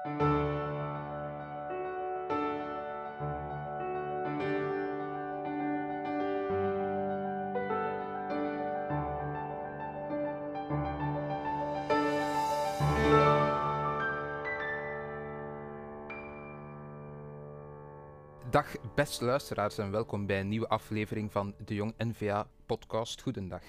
Dag beste luisteraars en welkom bij een nieuwe aflevering van de Jong NVA podcast Goedendag.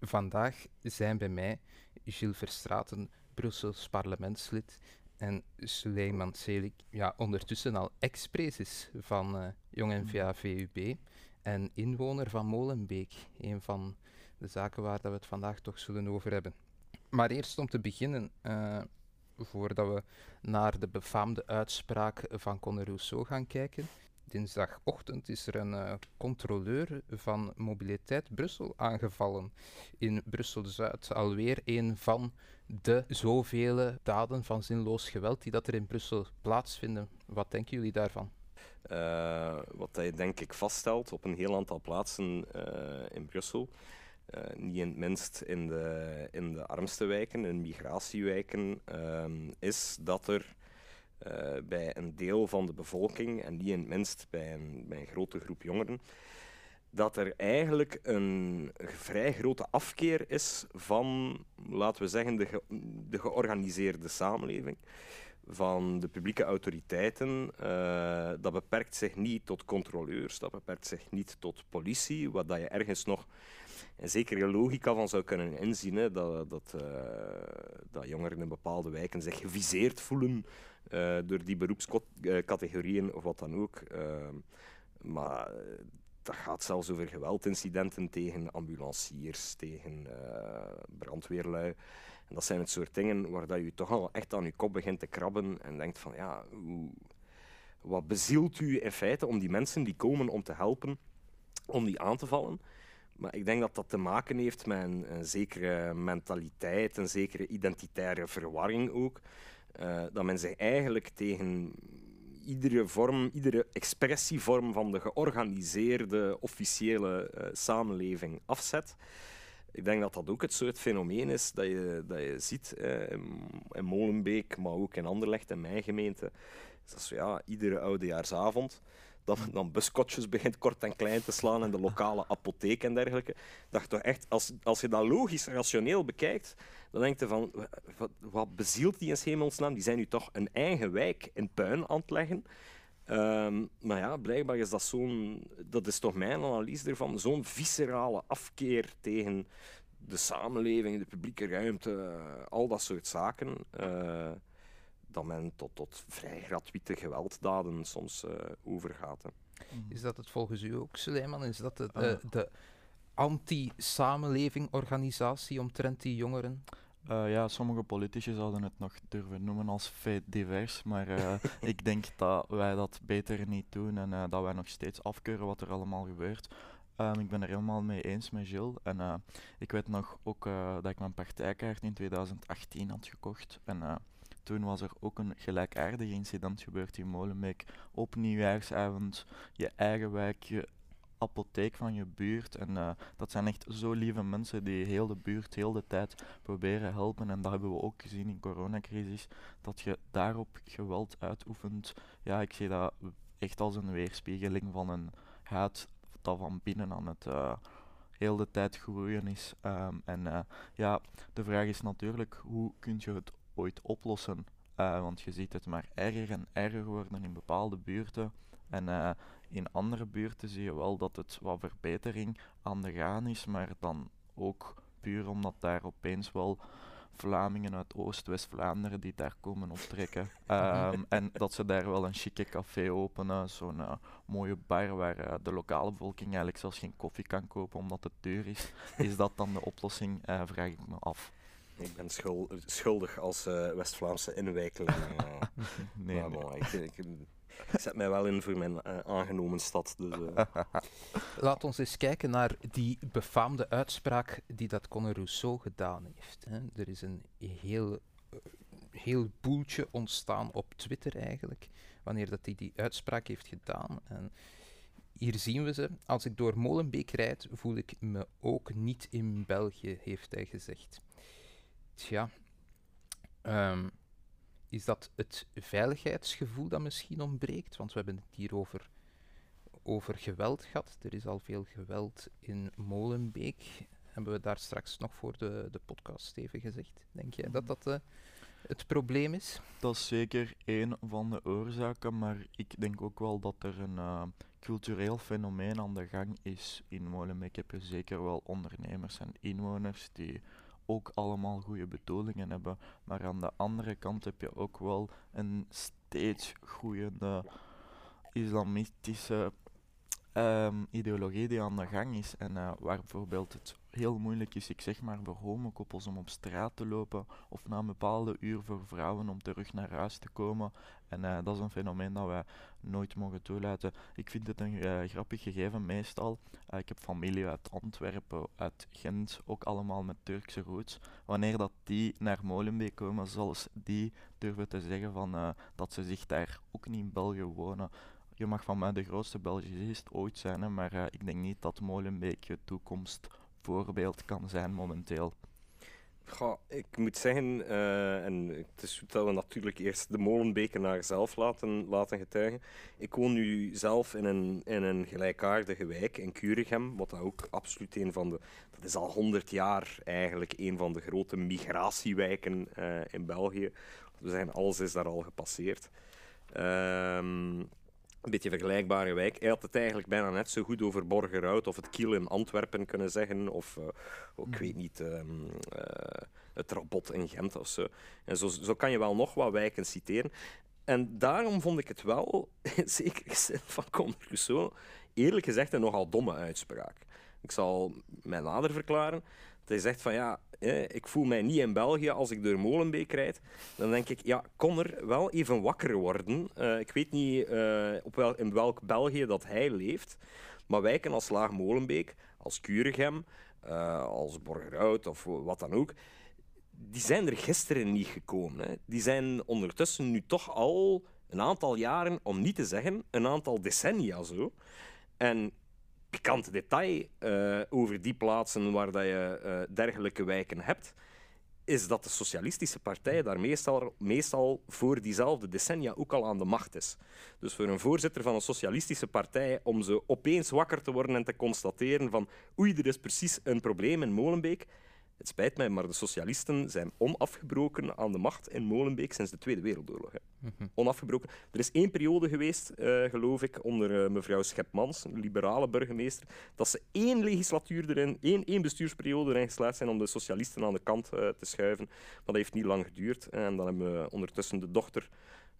Vandaag zijn bij mij Gilles Verstraten, Brussels parlementslid en Suleiman Selik, ja, ondertussen al ex-prezes van uh, Jong NVA VUB en inwoner van Molenbeek, een van de zaken waar dat we het vandaag toch zullen over hebben. Maar eerst om te beginnen, uh, voordat we naar de befaamde uitspraak van Conor Rousseau gaan kijken, dinsdagochtend is er een uh, controleur van Mobiliteit Brussel aangevallen in Brussel-Zuid. Alweer een van de zoveel daden van zinloos geweld die dat er in Brussel plaatsvinden. Wat denken jullie daarvan? Uh, wat hij denk ik vaststelt op een heel aantal plaatsen uh, in Brussel, niet in het minst in de, in de armste wijken, in migratiewijken, is dat er uh, bij een deel van de bevolking, en niet in het minst bij een, grote groep jongeren, dat er eigenlijk een vrij grote afkeer is van, laten we zeggen, de, de georganiseerde samenleving. Van de publieke autoriteiten. Uh, dat beperkt zich niet tot controleurs, dat beperkt zich niet tot politie, wat dat je ergens nog een zekere logica van zou kunnen inzien. Hè, dat, dat, uh, dat jongeren in bepaalde wijken zich geviseerd voelen door die beroepscategorieën of wat dan ook. Uh, maar dat gaat zelfs over geweldincidenten tegen ambulanciers, tegen brandweerlui. En dat zijn het soort dingen waar dat je toch al echt aan je kop begint te krabben en denkt van ja, hoe, wat bezielt u in feite om die mensen die komen om te helpen, om die aan te vallen? Maar ik denk dat dat te maken heeft met een, een zekere mentaliteit, een zekere identitaire verwarring ook. Uh, dat men zich eigenlijk tegen iedere vorm, iedere expressievorm van de georganiseerde officiële uh, samenleving afzet. Ik denk dat dat ook het soort fenomeen is dat je, dat je ziet uh, in, in, Molenbeek, maar ook in Anderlecht en mijn gemeente. Ja, iedere oudejaarsavond dat men dan buskotjes begint kort en klein te slaan in de lokale apotheek en dergelijke. Dat toch echt, als, als je dat logisch, rationeel bekijkt, dan denk je van, wat, wat bezielt die in hemelsnaam? Die zijn nu toch een eigen wijk in puin aan het leggen. Um, maar ja, blijkbaar is dat zo'n, dat is toch mijn analyse ervan, zo'n viscerale afkeer tegen de samenleving, de publieke ruimte, al dat soort zaken. Uh, dat men tot, tot vrij gratuite gewelddaden soms uh, overgaat. Hè. Mhm. Is dat het volgens u ook, Suleiman? Is dat de, uh, de anti-samenleving-organisatie omtrent die jongeren? Uh, ja, sommige politici zouden het nog durven noemen als feit divers, maar uh, ik denk dat wij dat beter niet doen en uh, dat wij nog steeds afkeuren wat er allemaal gebeurt. Um, ik ben er helemaal mee eens met Gilles. En ik weet nog ook dat ik mijn partijkaart in 2018 had gekocht. En toen was er ook een gelijkaardig incident gebeurd in Molenbeek. Op nieuwjaarsavond, je eigen wijk, je apotheek van je buurt. En uh, dat zijn echt zo lieve mensen die heel de buurt heel de tijd proberen helpen. En dat hebben we ook gezien in coronacrisis, dat je daarop geweld uitoefent. Ja, ik zie dat echt als een weerspiegeling van een haat dat van binnen aan het uh, heel de tijd groeien is. Um, en uh, ja, de vraag is natuurlijk, hoe kun je het ooit oplossen. Uh, want je ziet het maar erger en erger worden in bepaalde buurten. En uh, in andere buurten zie je wel dat het wat verbetering aan de gaan is, maar dan ook puur omdat daar opeens wel Vlamingen uit Oost-West-Vlaanderen die daar komen optrekken. Um, en dat ze daar wel een chique café openen, zo'n uh, mooie bar waar uh, de lokale bevolking eigenlijk zelfs geen koffie kan kopen omdat het duur is. Is dat dan de oplossing, uh, vraag ik me af. Ik ben schuldig als uh, West-Vlaamse inwijkeling. Uh, nee, maar, nee. ik, ik, ik, zet mij wel in voor mijn uh, aangenomen stad. Dus, Laat ons eens kijken naar die befaamde uitspraak die dat Conor Rousseau gedaan heeft. Hè. Er is een heel, heel boeltje ontstaan op Twitter eigenlijk, wanneer dat hij die uitspraak heeft gedaan. En hier zien we ze. Als ik door Molenbeek rijd, voel ik me ook niet in België, heeft hij gezegd. Tja, um, is dat het veiligheidsgevoel dat misschien ontbreekt? Want we hebben het hier over, over geweld gehad. Er is al veel geweld in Molenbeek. Hebben we daar straks nog voor de, de podcast even gezegd? Denk jij dat dat uh, het probleem is? Dat is zeker één van de oorzaken, maar ik denk ook wel dat er een uh, cultureel fenomeen aan de gang is in Molenbeek. Heb je zeker wel ondernemers en inwoners die ook allemaal goede bedoelingen hebben. Maar aan de andere kant heb je ook wel een steeds groeiende islamitische um, ideologie die aan de gang is. En uh, waar bijvoorbeeld het heel moeilijk is, ik zeg maar, voor homokoppels om op straat te lopen of na een bepaalde uur voor vrouwen om terug naar huis te komen. En uh, dat is een fenomeen dat wij nooit mogen toelaten. Ik vind het een uh, grappig gegeven meestal. Uh, ik heb familie uit Antwerpen, uit Gent, ook allemaal met Turkse roots. Wanneer dat die naar Molenbeek komen, zelfs die durven te zeggen van, dat ze zich daar ook niet in België wonen je mag van mij de grootste Belgicist ooit zijn, hè, maar ik denk niet dat Molenbeek je toekomstvoorbeeld kan zijn momenteel. Ik moet zeggen, uh, en het is dat we natuurlijk eerst de Molenbekenaar zelf laten, laten getuigen. Ik woon nu zelf in een, in een gelijkaardige wijk in Curigem, wat ook absoluut een van de, dat is al honderd jaar eigenlijk een van de grote migratiewijken uh, in België. We zijn, alles is daar al gepasseerd. Ehm een beetje vergelijkbare wijk. Hij had het eigenlijk bijna net zo goed over Borgerhout of het Kiel in Antwerpen kunnen zeggen. Of, uh, ik weet niet, um, uh, het Robot in Gent of zo. En zo, zo kan je wel nog wat wijken citeren. En daarom vond ik het wel, zeker van Conor Rousseau, eerlijk gezegd een nogal domme uitspraak. Ik zal mij nader verklaren. Hij zegt van ja, ik voel mij niet in België als ik door Molenbeek rijd. Dan denk ik, ja, kon er wel even wakker worden. Uh, ik weet niet uh, op wel, in welk België dat hij leeft. Maar wijken als Laag Molenbeek, als Kuregem, uh, als Borgerhout of wat dan ook, die zijn er gisteren niet gekomen. Hè. Die zijn ondertussen nu toch al een aantal jaren, om niet te zeggen een aantal decennia zo. En pikant detail uh, over die plaatsen waar dat je uh, dergelijke wijken hebt, is dat de Socialistische Partij daar meestal, meestal voor diezelfde decennia ook al aan de macht is. Dus voor een voorzitter van een Socialistische Partij om ze opeens wakker te worden en te constateren van oei, er is precies een probleem in Molenbeek, het spijt mij, maar de socialisten zijn onafgebroken aan de macht in Molenbeek sinds de Tweede Wereldoorlog. Mhm. Onafgebroken. Er is één periode geweest, uh, geloof ik, onder uh, mevrouw Schepmans, een liberale burgemeester, dat ze één legislatuur erin, één, één bestuursperiode erin geslaagd zijn om de socialisten aan de kant uh, te schuiven. Maar dat heeft niet lang geduurd. En dan hebben we ondertussen de dochter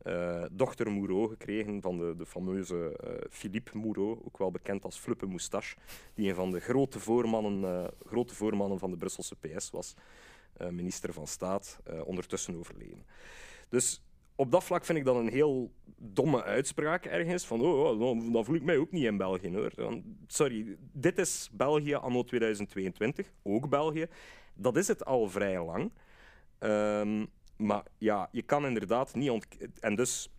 uh, dochter Moureau gekregen van de, de fameuze uh, Philippe Moureau, ook wel bekend als Fluppe Moustache, die een van de grote voormannen, uh, grote voormannen van de Brusselse PS was, minister van Staat, ondertussen overleden. Dus op dat vlak vind ik dat een heel domme uitspraak ergens, van oh, oh dan voel ik mij ook niet in België hoor. Sorry, dit is België anno 2022, ook België. Dat is het al vrij lang. Um, maar ja, je kan inderdaad niet ont... En dus,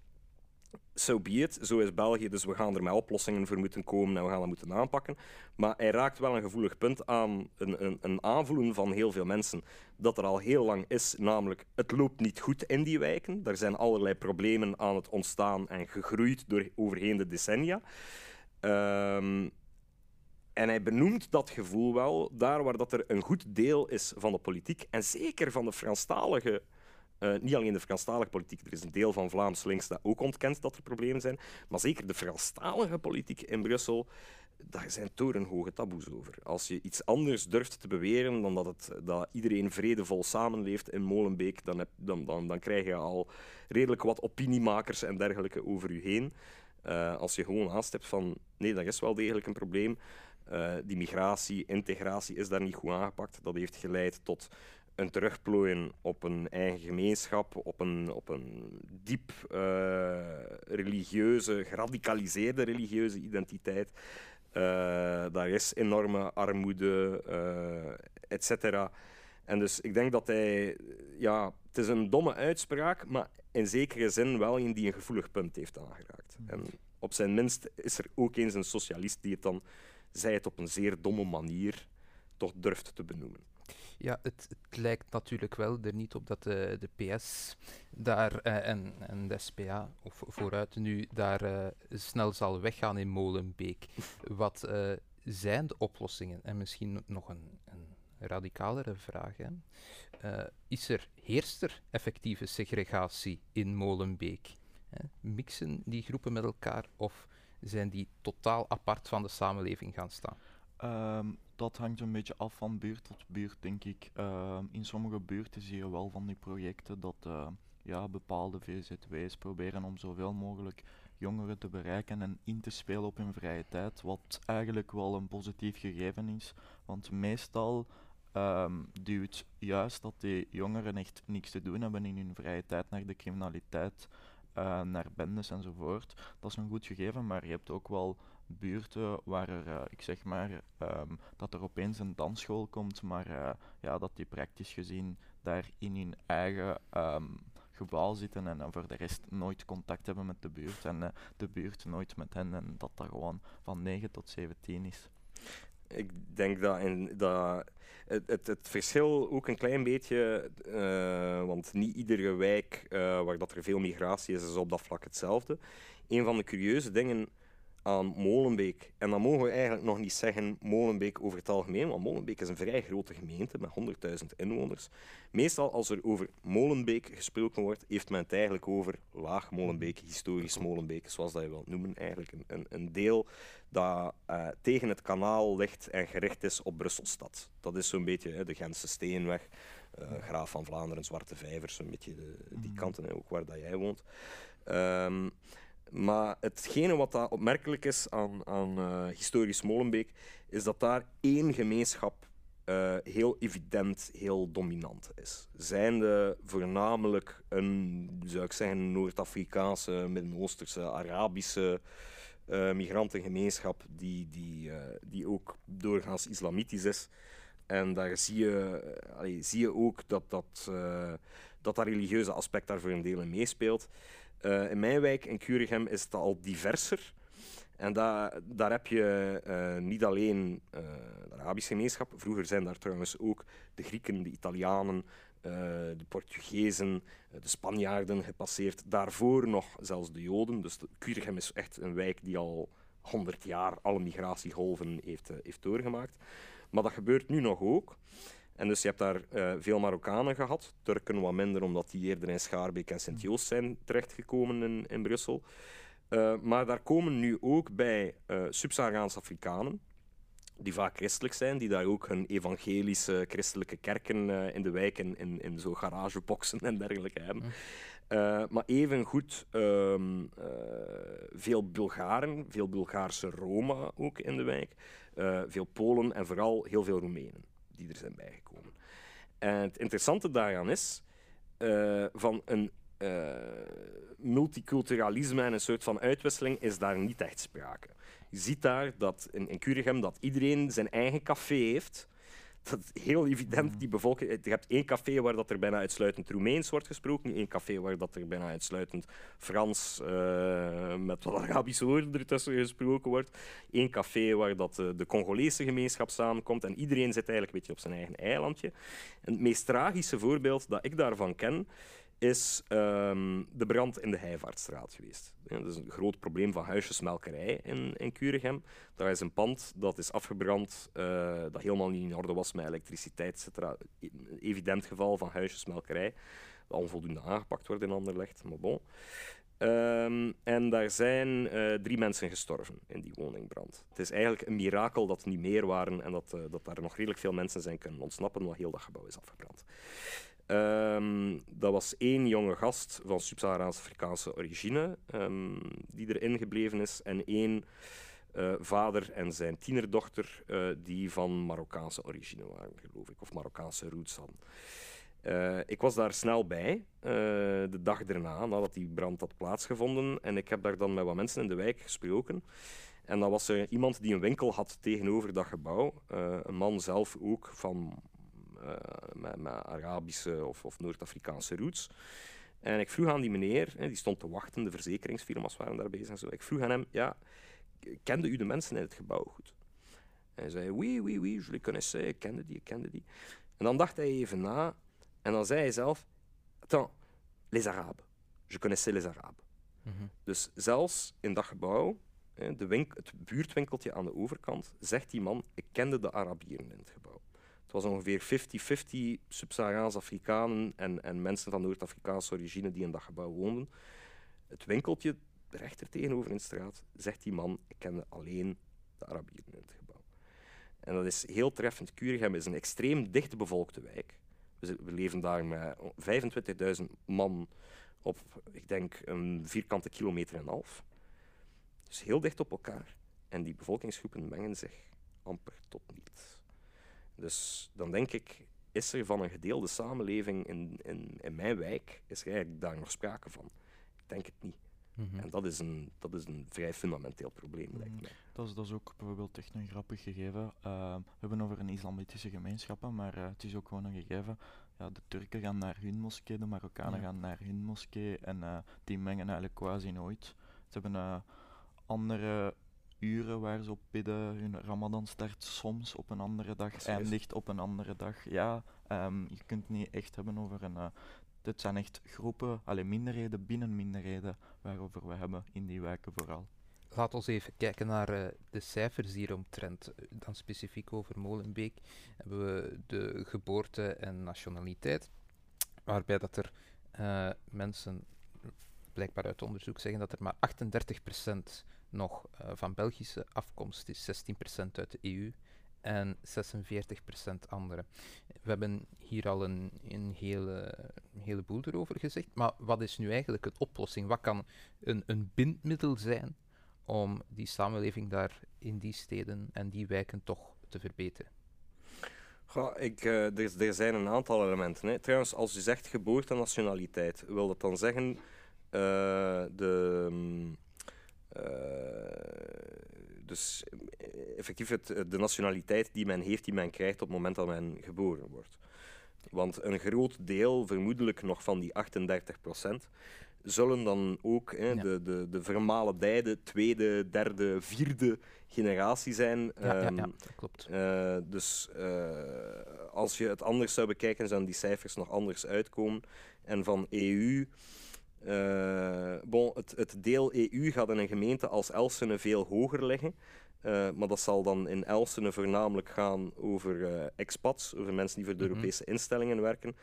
so be zo is België, dus we gaan er met oplossingen voor moeten komen en we gaan dat moeten aanpakken. Maar hij raakt wel een gevoelig punt aan, een, een, een aanvoelen van heel veel mensen, dat er al heel lang is, namelijk het loopt niet goed in die wijken. Er zijn allerlei problemen aan het ontstaan en gegroeid door overheen de decennia. Um, en hij benoemt dat gevoel wel daar waar dat er een goed deel is van de politiek, en zeker van de Franstalige uh, niet alleen de Franstalige politiek, er is een deel van Vlaams links dat ook ontkent dat er problemen zijn, maar zeker de Franstalige politiek in Brussel, daar zijn torenhoge taboes over. Als je iets anders durft te beweren dan dat, het, dat iedereen vredevol samenleeft in Molenbeek, dan, heb, dan, dan, dan krijg je al redelijk wat opiniemakers en dergelijke over je heen. Uh, als je gewoon aanstept van nee, dat is wel degelijk een probleem. Uh, die migratie, integratie is daar niet goed aangepakt. Dat heeft geleid tot een terugplooien op een eigen gemeenschap, op een, op een diep uh, religieuze, geradicaliseerde religieuze identiteit. Uh, daar is enorme armoede, uh, et cetera. En dus ik denk dat hij, ja, het is een domme uitspraak, maar in zekere zin wel een die een gevoelig punt heeft aangeraakt. Hmm. En op zijn minst is er ook eens een socialist die het dan, zij het op een zeer domme manier, toch durft te benoemen. Ja, het, het, lijkt natuurlijk wel er niet op dat de, de PS daar, uh, en, en de SPA, of vooruit nu, daar uh, snel zal weggaan in Molenbeek. Wat zijn de oplossingen? En misschien nog een, een radicalere vraag. Is er, heerst er effectieve segregatie in Molenbeek? Mixen die groepen met elkaar of zijn die totaal apart van de samenleving gaan staan? Um, dat hangt een beetje af van buurt tot buurt, denk ik. Uh, in sommige buurten zie je wel van die projecten dat uh, ja, bepaalde VZW's proberen om zoveel mogelijk jongeren te bereiken en in te spelen op hun vrije tijd, wat eigenlijk wel een positief gegeven is. Want meestal um, duwt juist dat die jongeren echt niks te doen hebben in hun vrije tijd naar de criminaliteit, uh, naar bendes enzovoort. Dat is een goed gegeven, maar je hebt ook wel buurten waar er, uh, ik zeg maar, um, dat er opeens een dansschool komt, maar uh, ja, dat die praktisch gezien daar in hun eigen um, gebouw zitten en uh, voor de rest nooit contact hebben met de buurt en de buurt nooit met hen en dat dat gewoon van 9 tot 17 is. Ik denk dat, in, dat het, het, het, verschil ook een klein beetje, want niet iedere wijk waar dat er veel migratie is, is op dat vlak hetzelfde. Een van de curieuze dingen aan Molenbeek. En dan mogen we eigenlijk nog niet zeggen Molenbeek over het algemeen, want Molenbeek is een vrij grote gemeente met 100.000 inwoners. Meestal als er over Molenbeek gesproken wordt, heeft men het eigenlijk over Laag Molenbeek, historisch Molenbeek, zoals dat je wilt noemen. Eigenlijk een, een, een deel dat uh, tegen het kanaal ligt en gericht is op Brusselstad. Dat is zo'n beetje hè, de Gentse Steenweg, uh, Graaf van Vlaanderen, Zwarte Vijvers, zo'n beetje de, die mhm. kanten, hè, ook waar dat jij woont. Um, maar hetgene wat dat opmerkelijk is aan, aan uh, historisch Molenbeek, is dat daar één gemeenschap uh, heel evident, heel dominant is. Zijnde voornamelijk een, zou ik zeggen, Noord-Afrikaanse, Midden-Oosterse, Arabische uh, migrantengemeenschap, die, die, die ook doorgaans islamitisch is. En daar zie je, zie je ook dat dat, dat, dat religieuze aspect daar voor een deel in meespeelt. Uh, in mijn wijk in Curigem is het al diverser. En da daar heb je uh, niet alleen uh, de Arabische gemeenschap, vroeger zijn daar trouwens ook de Grieken, de Italianen, de Portugezen, de Spanjaarden gepasseerd. Daarvoor nog zelfs de Joden. Dus Curigem is echt een wijk die al 100 jaar alle migratiegolven heeft, heeft doorgemaakt. Maar dat gebeurt nu nog ook. En dus je hebt daar uh, veel Marokkanen gehad, Turken wat minder, omdat die eerder in Schaarbeek en Sint-Joost zijn terechtgekomen in, in Brussel. Uh, maar daar komen nu ook bij uh, Sub-Saharaanse Afrikanen, die vaak christelijk zijn, die daar ook hun evangelische christelijke kerken in de wijk in, in, in zo'n garageboxen en dergelijke hebben. Uh, maar evengoed um, uh, veel Bulgaren, veel Bulgaarse Roma ook in de wijk, veel Polen en vooral heel veel Roemenen die er zijn bijgekomen. En het interessante daaraan is, uh, van een uh, multiculturalisme en een soort van uitwisseling is daar niet echt sprake. Je ziet daar dat in, in dat iedereen zijn eigen café heeft dat is heel evident, die bevolking. Je hebt één café waar dat er bijna uitsluitend Roemeens wordt gesproken, één café waar dat er bijna uitsluitend Frans uh, met wat Arabische woorden ertussen gesproken wordt, één café waar dat uh, de Congolese gemeenschap samenkomt en iedereen zit eigenlijk een beetje op zijn eigen eilandje. En het meest tragische voorbeeld dat ik daarvan ken, is um, de brand in de Heijvaartstraat geweest. Ja, dat is een groot probleem van huisjesmelkerij in, in Curegem. Daar is een pand dat is afgebrand, uh, dat helemaal niet in orde was met elektriciteit, etc. Een evident geval van huisjesmelkerij, dat onvoldoende aangepakt wordt in Anderlecht, maar bon. Um, en daar zijn uh, drie mensen gestorven in die woningbrand. Het is eigenlijk een mirakel dat er niet meer waren en dat, uh, dat daar nog redelijk veel mensen zijn kunnen ontsnappen, want heel dat gebouw is afgebrand. Um, dat was één jonge gast van Sub-Saharaans-Afrikaanse origine um, die erin gebleven is en één uh, vader en zijn tienerdochter uh, die van Marokkaanse origine waren, geloof ik, of Marokkaanse roots hadden. Uh, ik was daar snel bij, de dag daarna, nadat die brand had plaatsgevonden. En ik heb daar dan met wat mensen in de wijk gesproken. En dan was er iemand die een winkel had tegenover dat gebouw. een man zelf ook van met, met, Arabische of, of Noord-Afrikaanse roots. En ik vroeg aan die meneer, die stond te wachten, de verzekeringsfirma's waren daar bezig en zo. Ik vroeg aan hem, ja, kende u de mensen in het gebouw goed? En hij zei, oui, oui, oui, je les connaissais, ik kende die, ik kende die. En dan dacht hij even na en dan zei hij zelf: Attends, les Arabes. Je connaissais les Arabes. Mhm. Dus zelfs in dat gebouw, de wink- het buurtwinkeltje aan de overkant, zegt die man: Ik kende de Arabieren in het gebouw. Het was ongeveer 50-50 Sub-Saharaans Afrikanen en, en mensen van Noord-Afrikaanse origine die in dat gebouw woonden. Het winkeltje rechter tegenover in de straat zegt die man: Ik kende alleen de Arabieren in het gebouw. En dat is heel treffend. Kuregem is een extreem dicht bevolkte wijk. We leven daar met 25.000 man op, ik denk, een vierkante kilometer en een half. Dus heel dicht op elkaar. En die bevolkingsgroepen mengen zich amper tot niet. Dus dan denk ik, is er van een gedeelde samenleving in, in, in mijn wijk, is er eigenlijk daar nog sprake van? Ik denk het niet. Mhm. En dat is een, dat is een vrij fundamenteel probleem, lijkt Mm. mij. Dat is, dat is ook bijvoorbeeld echt een grappig gegeven. Uh, we hebben over een islamitische gemeenschappen, maar uh, het is ook gewoon een gegeven. Ja, de Turken gaan naar hun moskee, de Marokkanen Ja. gaan naar hun moskee en uh, die mengen eigenlijk quasi nooit. Ze hebben andere uren waar ze op bidden. Hun Ramadan start soms op een andere dag, eindigt op een andere dag. Ja, um, je kunt niet echt hebben over een. Uh, dit zijn echt groepen, alleen minderheden binnen minderheden, waarover we hebben in die wijken vooral. Laat ons even kijken naar uh, de cijfers hieromtrent. Dan specifiek over Molenbeek hebben we de geboorte en nationaliteit, waarbij dat er uh, mensen, blijkbaar uit onderzoek, zeggen dat er maar 38% nog uh, van Belgische afkomst is, 16% uit de EU en 46% andere. We hebben hier al een, een, hele, een heleboel erover gezegd, maar wat is nu eigenlijk een oplossing? Wat kan een, een bindmiddel zijn om die samenleving daar in die steden en die wijken toch te verbeteren? Goh, ik, uh, er, er, zijn een aantal elementen. Hè. Trouwens, als u zegt geboorte en nationaliteit, wil dat dan zeggen uh, de. Um, dus effectief het, de nationaliteit die men heeft, die men krijgt op het moment dat men geboren wordt. Want een groot deel, vermoedelijk nog van die 38 procent, zullen dan ook hè, ja. de, de, de vermalendijde tweede, derde, vierde generatie zijn. Ja, um, ja, ja dat klopt. Uh, dus uh, als je het anders zou bekijken, zouden die cijfers nog anders uitkomen. En van EU. Uh, bon, het, het, deel EU gaat in een gemeente als Elsene veel hoger liggen. Uh, maar dat zal dan in Elsene voornamelijk gaan over uh, expats, over mensen die voor de Mhm. Europese instellingen werken.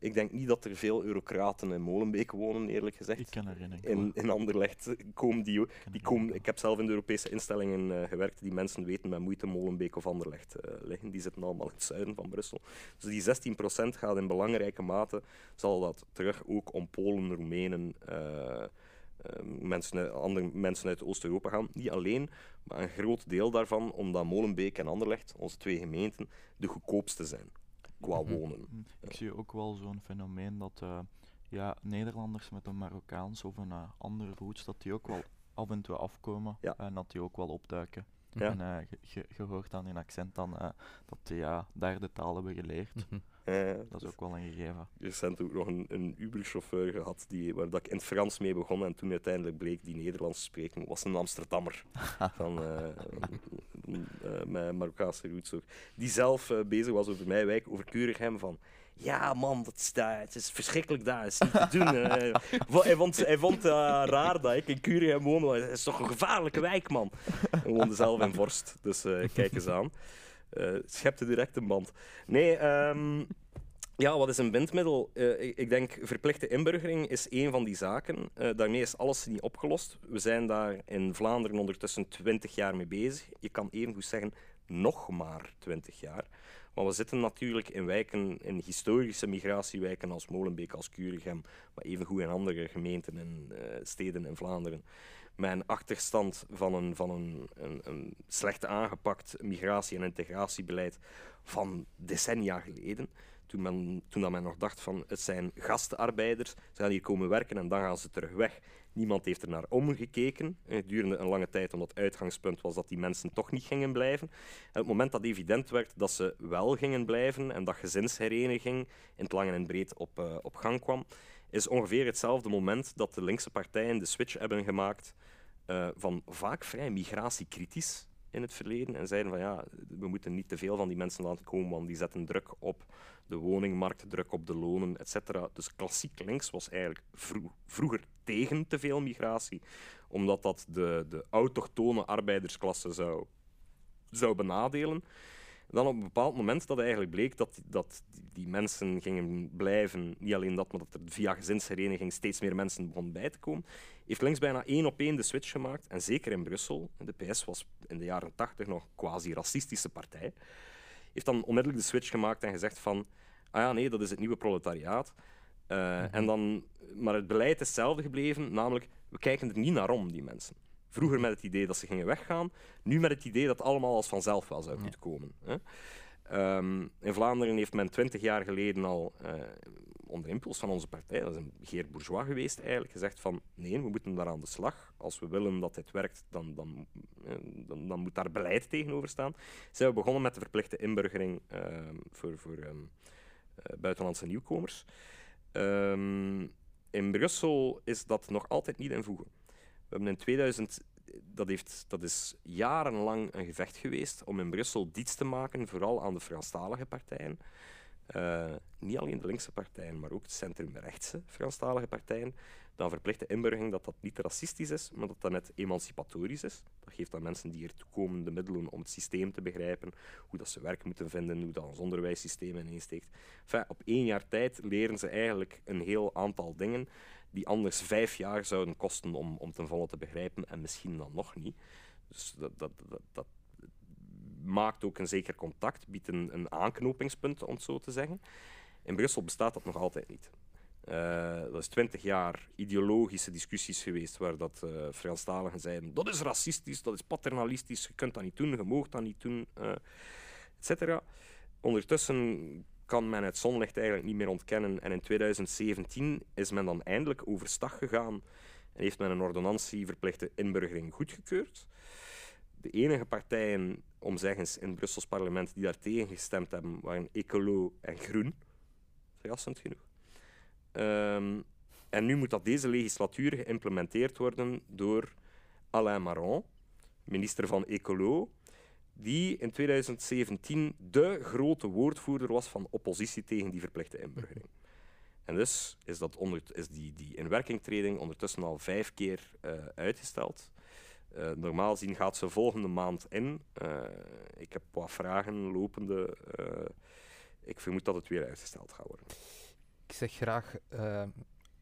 Ik denk niet dat er veel eurocraten in Molenbeek wonen, eerlijk gezegd. Ik ken er geen. In, in Anderlecht komen die, die komen, ik heb zelf in de Europese instellingen uh, gewerkt. Die mensen weten met moeite Molenbeek of Anderlecht uh, liggen. Die zitten allemaal in het zuiden van Brussel. Dus die 16% gaat in belangrijke mate, zal dat terug ook om Polen, Roemenen, uh, mensen, andere mensen uit Oost-Europa gaan. Niet alleen, maar een groot deel daarvan, omdat Molenbeek en Anderlecht, onze twee gemeenten, de goedkoopste zijn qua Mhm. wonen. Ik zie ook wel zo'n fenomeen dat uh, ja, Nederlanders met een Marokkaans of een uh, andere roots, dat die ook wel af en toe afkomen Ja. en dat die ook wel opduiken. Ja. En je, je hoort dan in accent dan, dat die ja, daar de taal hebben geleerd. Mhm. Dat is ook wel een gegeven. recent ook nog een, een Uber-chauffeur gehad die, waar dat ik in het Frans mee begon en toen uiteindelijk bleek die Nederlands te spreken, was een Amsterdammer van uh, uh, met Marokkaanse roots ook. Die zelf uh, bezig was over mijn wijk, over Keurighem van ja man, dat is, daar, het is verschrikkelijk daar, het is niet te doen. hij vond, hij vond raar dat ik in Keurighem woonde, maar het is toch een gevaarlijke wijk man. Hij woonde zelf in Vorst, dus kijk eens aan. Uh, schepte direct een band. Nee, um, ja, wat is een bindmiddel? Uh, ik, denk verplichte inburgering is een van die zaken. Uh, daarmee is alles niet opgelost. We zijn daar in Vlaanderen ondertussen 20 jaar mee bezig. Je kan even goed zeggen, nog maar 20 jaar. Maar we zitten natuurlijk in wijken, in historische migratiewijken als Molenbeek, als Kuregem, maar evengoed in andere gemeenten en steden in Vlaanderen een achterstand van een, van een, een, een slecht aangepakt migratie- en integratiebeleid van decennia geleden. Toen, men, toen dat men nog dacht van het zijn gastenarbeiders, ze gaan hier komen werken en dan gaan ze terug weg. Niemand heeft er naar omgekeken. Het duurde een lange tijd omdat het uitgangspunt was dat die mensen toch niet gingen blijven. En het moment dat evident werd dat ze wel gingen blijven en dat gezinshereniging in het lang en breed op, uh, op gang kwam, is ongeveer hetzelfde moment dat de linkse partijen de switch hebben gemaakt uh, van vaak vrij migratiekritisch in het verleden en zeiden van ja, we moeten niet te veel van die mensen laten komen, want die zetten druk op arbeidsmarkt, druk op de lonen, etc. Dus klassiek links was eigenlijk vroeger tegen te veel migratie, omdat dat de, de autochtone arbeidersklasse zou, zou benadelen. Dan op een bepaald moment dat eigenlijk bleek dat, dat die mensen gingen blijven, niet alleen dat, maar dat er via gezinshereniging steeds meer mensen begonnen bij te komen, heeft links bijna één op één de switch gemaakt. En zeker in Brussel, de PS was in de jaren tachtig nog quasi-racistische partij, heeft dan onmiddellijk de switch gemaakt en gezegd van, ah ja, nee, dat is het nieuwe proletariaat. Uh, en dan, maar het beleid is hetzelfde gebleven, namelijk, we kijken er niet naar om, die mensen. Vroeger met het idee dat ze gingen weggaan, nu met het idee dat het allemaal als vanzelf wel zou moeten komen. Hè. Um, in Vlaanderen heeft men twintig jaar geleden al uh, onder impuls van onze partij, dat is een Geert Bourgeois geweest, eigenlijk gezegd van nee, we moeten daar aan de slag. Als we willen dat dit werkt, dan, dan, eh, dan, dan moet daar beleid tegenover staan. Zijn we begonnen met de verplichte inburgering uh, voor, voor um, uh, buitenlandse nieuwkomers. Um, in Brussel is dat nog altijd niet in voegen. We hebben in 2000, dat, heeft, dat is jarenlang een gevecht geweest om in Brussel diets te maken, vooral aan de Franstalige partijen. Uh, niet alleen de linkse partijen, maar ook de centrumrechtse Franstalige partijen. Dan verplichte inburgering dat dat niet racistisch is, maar dat dat net emancipatorisch is. Dat geeft aan mensen die ertoe komen de middelen om het systeem te begrijpen, hoe dat ze werk moeten vinden, hoe dat ons onderwijssysteem ineensteekt. Enfin, op één jaar tijd leren ze eigenlijk een heel aantal dingen die anders vijf jaar zouden kosten om, om ten volle te begrijpen en misschien dan nog niet. Dus dat, dat, dat, maakt ook een zeker contact, biedt een, aanknopingspunt, om het zo te zeggen. In Brussel bestaat dat nog altijd niet. Uh, dat is twintig jaar ideologische discussies geweest waar dat uh, Franstaligen zeiden dat is racistisch, dat is paternalistisch, je kunt dat niet doen, je mag dat niet doen, uh, etc. Ondertussen kan men het zonlicht eigenlijk niet meer ontkennen. En in 2017 is men dan eindelijk overstag gegaan en heeft men een ordonnantie verplichte inburgering goedgekeurd. De enige partijen, omzeggens in het Brussels parlement, die daar tegen gestemd hebben, waren Ecolo en Groen. Verrassend genoeg. Um, en nu moet dat deze legislatuur geïmplementeerd worden door Alain Maron, minister van Ecolo, die in 2017 de grote woordvoerder was van oppositie tegen die verplichte inburgering. En dus is, dat onder, is die, die inwerkingtreding ondertussen al vijf keer uh, uitgesteld. Uh, normaal gezien gaat ze volgende maand in. Uh, ik heb wat vragen lopende. ik vermoed dat het weer uitgesteld gaat worden. Ik zeg graag,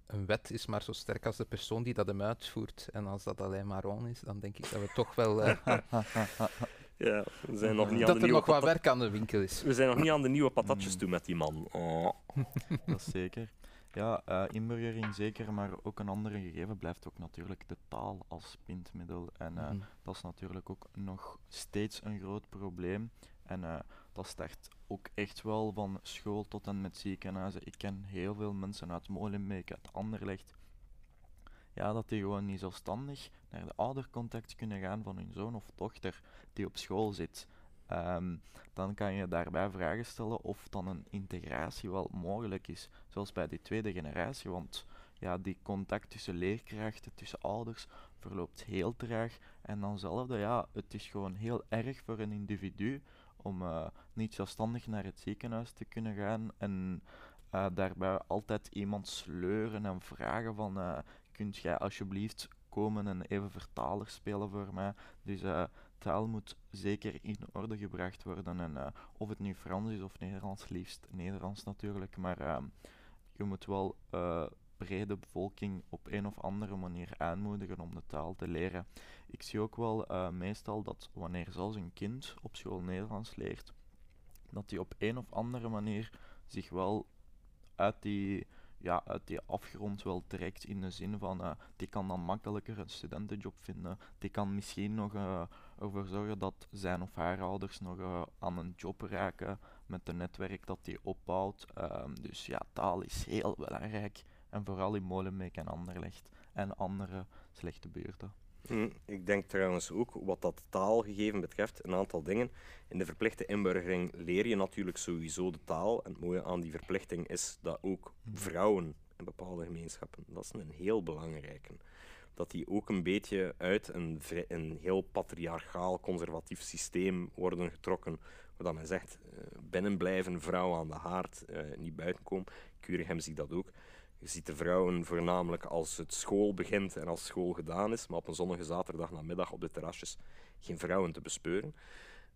een wet is maar zo sterk als de persoon die dat hem uitvoert. En als dat alleen maar on is, dan denk ik dat we toch wel Ja, we zijn nog niet aan dat de er nog wat werk aan de winkel is. We zijn nog niet aan de nieuwe patatjes mm. toe met die man. Oh. Dat is zeker. Ja, uh, inburgering zeker, maar ook een andere gegeven blijft ook natuurlijk de taal als pintmiddel. En uh, mm. dat is natuurlijk ook nog steeds een groot probleem. En uh, dat start ook echt wel van school tot en met ziekenhuizen. Ik ken heel veel mensen uit Molenbeek, uit Anderlecht, ja, dat die gewoon niet zelfstandig naar de oudercontact kunnen gaan van hun zoon of dochter die op school zit. Um, dan kan je daarbij vragen stellen of dan een integratie wel mogelijk is, zoals bij die tweede generatie, want ja, die contact tussen leerkrachten, tussen ouders, verloopt heel traag. En danzelfde, ja, het is gewoon heel erg voor een individu om uh, niet zelfstandig naar het ziekenhuis te kunnen gaan en uh, daarbij altijd iemand sleuren en vragen van uh, kunt jij alsjeblieft komen en even vertaler spelen voor mij. Dus uh, taal moet zeker in orde gebracht worden. En uh, of het nu Frans is of Nederlands, liefst Nederlands natuurlijk. Maar uh, je moet wel brede bevolking op een of andere manier aanmoedigen om de taal te leren. Ik zie ook wel meestal dat wanneer zelfs een kind op school Nederlands leert, dat hij op een of andere manier zich wel uit die ja, uit die afgrond wel trekt in de zin van uh, die kan dan makkelijker een studentenjob vinden. Die kan misschien nog uh, ervoor zorgen dat zijn of haar ouders nog uh, aan een job raken met het netwerk dat die opbouwt. Ehm, dus ja, taal is heel belangrijk. En vooral in Molenbeek en Anderlecht en andere slechte buurten. Hm, ik denk trouwens ook wat dat taalgegeven betreft een aantal dingen. In de verplichte inburgering leer je natuurlijk sowieso de taal. En het mooie aan die verplichting is dat ook hm. vrouwen in bepaalde gemeenschappen, dat is een heel belangrijke, dat die ook een beetje uit een, een heel patriarchaal conservatief systeem worden getrokken, waar men zegt, uh, binnen blijven, vrouwen aan de haard, niet buiten komen. Curigem zie dat ook. Je ziet de vrouwen voornamelijk als het school begint en als school gedaan is, maar op een zonnige zaterdag namiddag op de terrasjes geen vrouwen te bespeuren.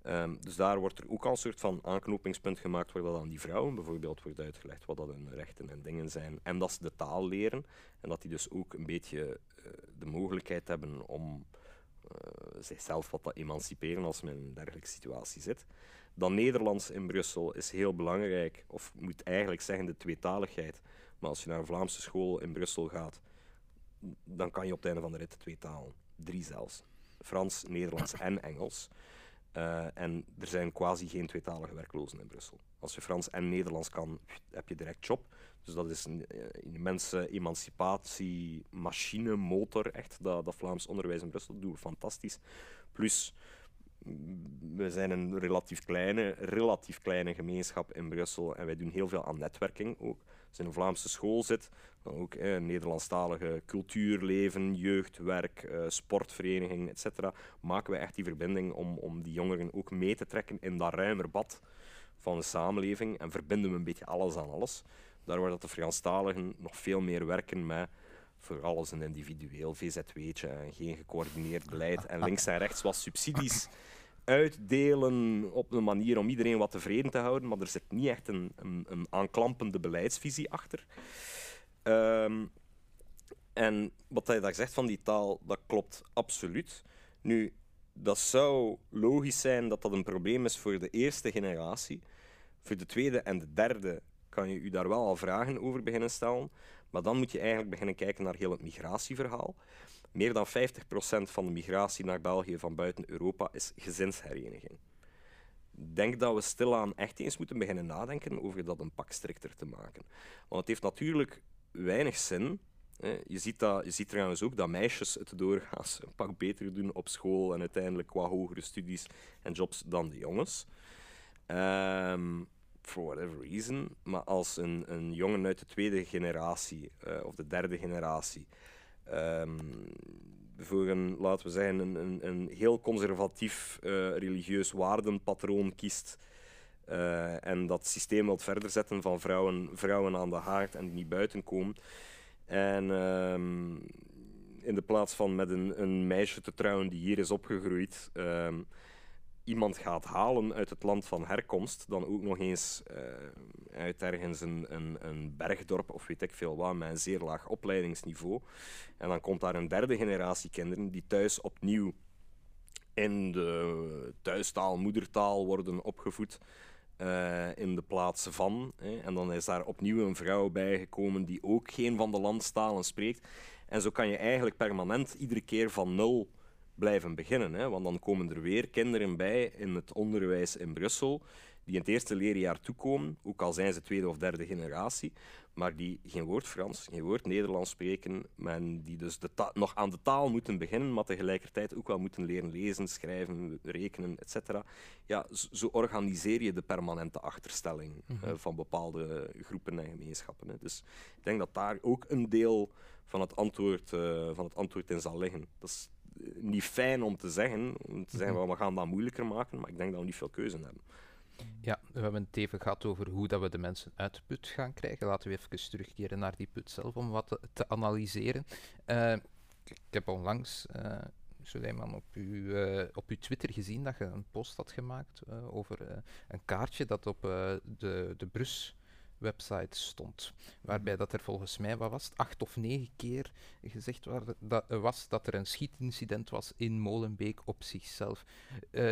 Um, dus daar wordt er ook al een soort van aanknopingspunt gemaakt waar aan die vrouwen bijvoorbeeld wordt uitgelegd wat dat hun rechten en dingen zijn. En dat ze de taal leren en dat die dus ook een beetje uh, de mogelijkheid hebben om uh, zichzelf wat te emanciperen als men in een dergelijke situatie zit. Dan Nederlands in Brussel is heel belangrijk, of moet eigenlijk zeggen de tweetaligheid. Maar als je naar een Vlaamse school in Brussel gaat, dan kan je op het einde van de rit twee talen. Drie zelfs. Frans, Nederlands en Engels. Uh, en er zijn quasi geen tweetalige werklozen in Brussel. Als je Frans en Nederlands kan, heb je direct job. Dus dat is een, een eh, immense emancipatie, machine, motor, echt. Dat, dat Vlaams onderwijs in Brussel doen we fantastisch. Plus, we zijn een relatief kleine, relatief kleine gemeenschap in Brussel en wij doen heel veel aan netwerking ook. Als in een Vlaamse school zit, dan ook eh, Nederlandstalige cultuurleven, jeugdwerk, eh, sportvereniging, etc. Maken we echt die verbinding om, om die jongeren ook mee te trekken in dat ruimer bad van de samenleving en verbinden we een beetje alles aan alles. Daar waar dat de Franstaligen nog veel meer werken met voor alles een individueel VZW'tje en geen gecoördineerd beleid en links en rechts wat subsidies uitdelen op een manier om iedereen wat tevreden te houden, maar er zit niet echt een, een, een aanklampende beleidsvisie achter. Um, en wat hij daar zegt van die taal, dat klopt absoluut. Nu, dat zou logisch zijn dat dat een probleem is voor de eerste generatie. Voor de tweede en de derde kan je u daar wel al vragen over beginnen stellen. Maar dan moet je eigenlijk beginnen kijken naar heel het migratieverhaal. Meer dan 50% van de migratie naar België van buiten Europa is gezinshereniging. Denk dat we stilaan echt eens moeten beginnen nadenken over dat een pak strikter te maken. Want het heeft natuurlijk weinig zin. Je, ziet dat, je ziet trouwens ook dat meisjes het doorgaans een pak beter doen op school en uiteindelijk qua hogere studies en jobs dan de jongens. Um, for whatever reason. Maar als een, een jongen uit de tweede generatie uh, of de derde generatie um, voor een, laten we zeggen, een, een, een heel conservatief uh, religieus waardenpatroon kiest uh, en dat systeem wilt verder zetten van vrouwen, vrouwen aan de haard en die niet buiten komen. En um, in de plaats van met een, een meisje te trouwen die hier is opgegroeid, um, iemand gaat halen uit het land van herkomst, dan ook nog eens uh, uit ergens een, een, een, bergdorp of weet ik veel wat, met een zeer laag opleidingsniveau. En dan komt daar een derde generatie kinderen die thuis opnieuw in de thuistaal, moedertaal worden opgevoed. Uh, in de plaats van. Hè. En dan is daar opnieuw een vrouw bijgekomen die ook geen van de landstalen spreekt. En zo kan je eigenlijk permanent iedere keer van nul blijven beginnen. Hè? Want dan komen er weer kinderen bij in het onderwijs in Brussel die in het eerste leerjaar toekomen, ook al zijn ze tweede of derde generatie, maar die geen woord Frans, geen woord Nederlands spreken, en die dus de nog aan de taal moeten beginnen, maar tegelijkertijd ook wel moeten leren lezen, schrijven, rekenen, etc. Ja, zo organiseer je de permanente achterstelling mm -hmm. uh, van bepaalde groepen en gemeenschappen. Hè. Dus ik denk dat daar ook een deel van het antwoord, uh, van het antwoord in zal liggen. Dat is niet fijn om te zeggen, om te zeggen, we gaan dat moeilijker maken, maar ik denk dat we niet veel keuze hebben. Ja, we hebben het even gehad over hoe dat we de mensen uit de put gaan krijgen. Laten we even terugkeren naar die put zelf om wat te, te analyseren. Uh, ik heb onlangs, uh, Suleiman, op uw, uh, op uw Twitter gezien dat je een post had gemaakt over een kaartje dat op de, de Brus website stond. Waarbij dat er volgens mij, wat was het, acht of negen keer gezegd dat, was dat er een schietincident was in Molenbeek op zichzelf. Uh,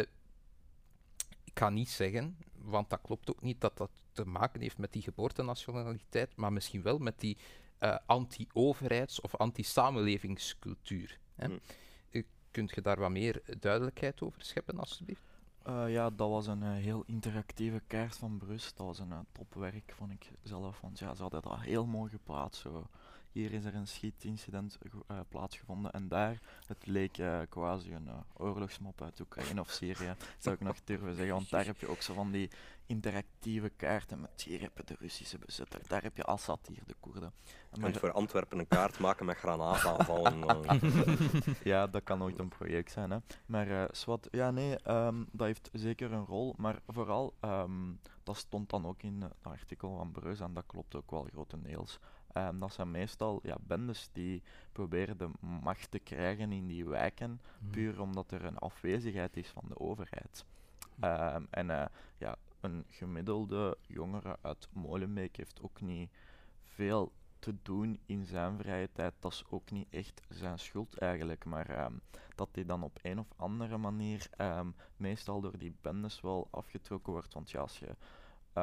ik ga niet zeggen, want dat klopt ook niet, dat dat te maken heeft met die geboortenationaliteit, maar misschien wel met die uh, anti-overheids- of anti-samenlevingscultuur. Hmm. Kunt je daar wat meer duidelijkheid over scheppen, alstublieft? Uh, ja, dat was een uh, heel interactieve kaart van Brust. Dat was een uh, topwerk, vond ik zelf. Want ja, ze hadden dat heel mooi geplaatst. Zo. Hier is er een schietincident uh, plaatsgevonden en daar, het leek uh, quasi een oorlogsmop uit Oekraïne of Syrië, zou ik nog durven zeggen, want daar heb je ook zo van die interactieve kaarten met hier heb je de Russische bezetter, daar heb je Assad, hier de Koerden. Je kunt voor Antwerpen een kaart maken met granaataanvallen. ja, dat kan ooit een project zijn. Hè. Maar uh, Swat, ja nee, um, dat heeft zeker een rol, maar vooral, um, dat stond dan ook in het artikel van Breus en dat klopt ook wel grotendeels. Um, dat zijn meestal ja, bendes die proberen de macht te krijgen in die wijken, mm. puur omdat er een afwezigheid is van de overheid. Um, en uh, ja, een gemiddelde jongere uit Molenbeek heeft ook niet veel te doen in zijn vrije tijd. Dat is ook niet echt zijn schuld eigenlijk, maar um, dat hij dan op een of andere manier um, meestal door die bendes wel afgetrokken wordt. Want ja, als je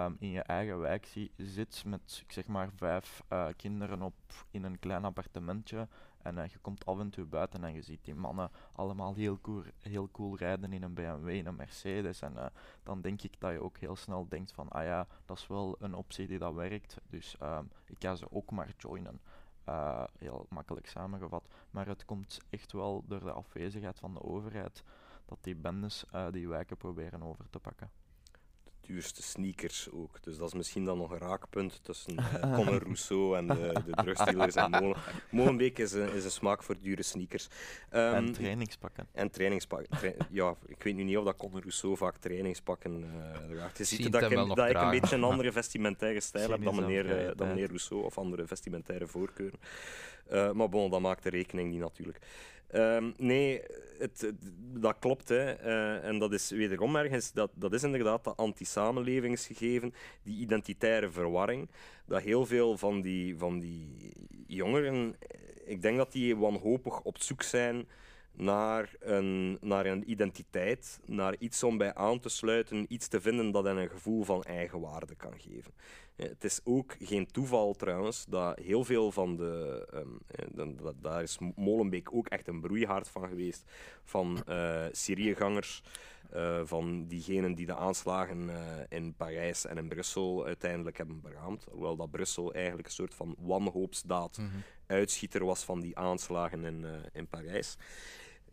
um, in je eigen wijk zit met ik zeg maar vijf uh, kinderen op in een klein appartementje en uh, je komt af en toe buiten en je ziet die mannen allemaal heel cool, heel cool rijden in een BMW, in een Mercedes. En uh, dan denk ik dat je ook heel snel denkt van, ah ja, dat is wel een optie die dat werkt. Dus um, ik ga ze ook maar joinen. Heel makkelijk samengevat. Maar het komt echt wel door de afwezigheid van de overheid dat die bendes die wijken proberen over te pakken duurste sneakers ook. Dus dat is misschien dan nog een raakpunt tussen uh, Conor Rousseau en de, de drugsdealers en Molen. Molenbeek is een, is een smaak voor dure sneakers. Um, en trainingspakken. En trainingspakken. ja, ik weet nu niet of dat Conor Rousseau vaak trainingspakken uh, draagt. Je ziet dat, ik, dat ik een beetje een andere vestimentaire stijl heb dan meneer, uh, dan meneer Rousseau of andere vestimentaire voorkeuren. Uh, maar bon, dat maakt de rekening niet natuurlijk. Um, nee, dat klopt. Hè. Uh, en dat is wederom ergens, dat, dat is inderdaad dat anti-samenlevingsgegeven, die identitaire verwarring, dat heel veel van die, van die jongeren, ik denk dat die wanhopig op zoek zijn naar een, naar een identiteit, naar iets om bij aan te sluiten, iets te vinden dat hen een gevoel van eigenwaarde kan geven. Het is ook geen toeval trouwens dat heel veel van de. Um, daar is Molenbeek ook echt een broeihard van geweest. Van uh, Syriëgangers. Uh, van diegenen die de aanslagen uh, in Parijs en in Brussel uiteindelijk hebben beraamd. Hoewel dat Brussel eigenlijk een soort van wanhoopsdaad mm uitschieter was van die aanslagen in, in Parijs.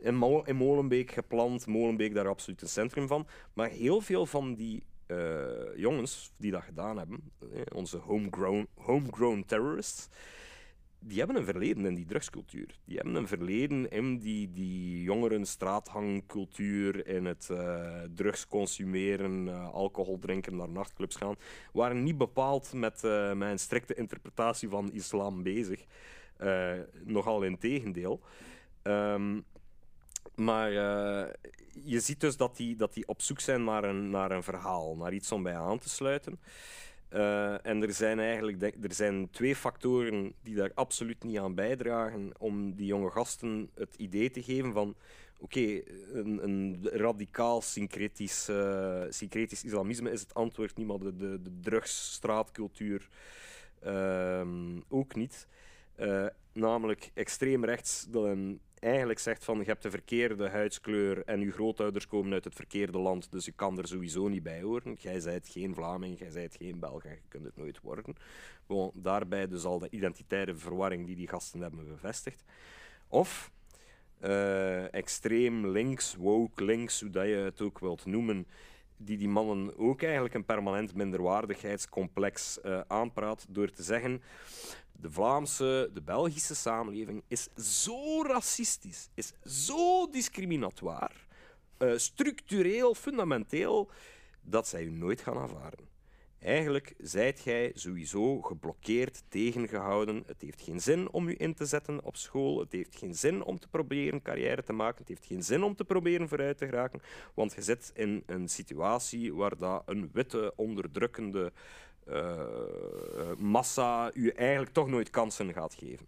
In, Molenbeek gepland, Molenbeek daar absoluut een centrum van. Maar heel veel van die uh, jongens die dat gedaan hebben, eh, onze homegrown, homegrown terrorists, die hebben een verleden in die drugscultuur. Die hebben een verleden in die, die jongeren in het uh, drugs consumeren, alcohol drinken, naar nachtclubs gaan. Waren niet bepaald met, een strikte interpretatie van islam bezig. nogal in tegendeel. Um, maar uh, je ziet dus dat die, dat die op zoek zijn naar een, naar een verhaal, naar iets om bij aan te sluiten. Uh, en er zijn eigenlijk er zijn twee factoren die daar absoluut niet aan bijdragen om die jonge gasten het idee te geven van oké, een, een, radicaal syncretisch, uh, syncretisch islamisme is het antwoord niet, maar de, de, de drugsstraatcultuur uh, ook niet. Namelijk extreem rechts dat een eigenlijk zegt van je hebt de verkeerde huidskleur en je grootouders komen uit het verkeerde land, dus je kan er sowieso niet bij horen. Jij zijt geen Vlaming, jij zijt geen Belg je kunt het nooit worden. Bon, daarbij dus al de identitaire verwarring die die gasten hebben bevestigd. Of uh, extreem links, woke links, hoe dat je het ook wilt noemen, die die mannen ook eigenlijk een permanent minderwaardigheidscomplex uh, aanpraat door te zeggen de Vlaamse, de Belgische samenleving is zo racistisch, is zo discriminatoire, uh, structureel, fundamenteel, dat zij u nooit gaan aanvaarden. Eigenlijk zijt jij sowieso geblokkeerd, tegengehouden. Het heeft geen zin om u in te zetten op school. Het heeft geen zin om te proberen carrière te maken. Het heeft geen zin om te proberen vooruit te geraken. Want je zit in een situatie waar dat een witte, onderdrukkende uh, massa u eigenlijk toch nooit kansen gaat geven.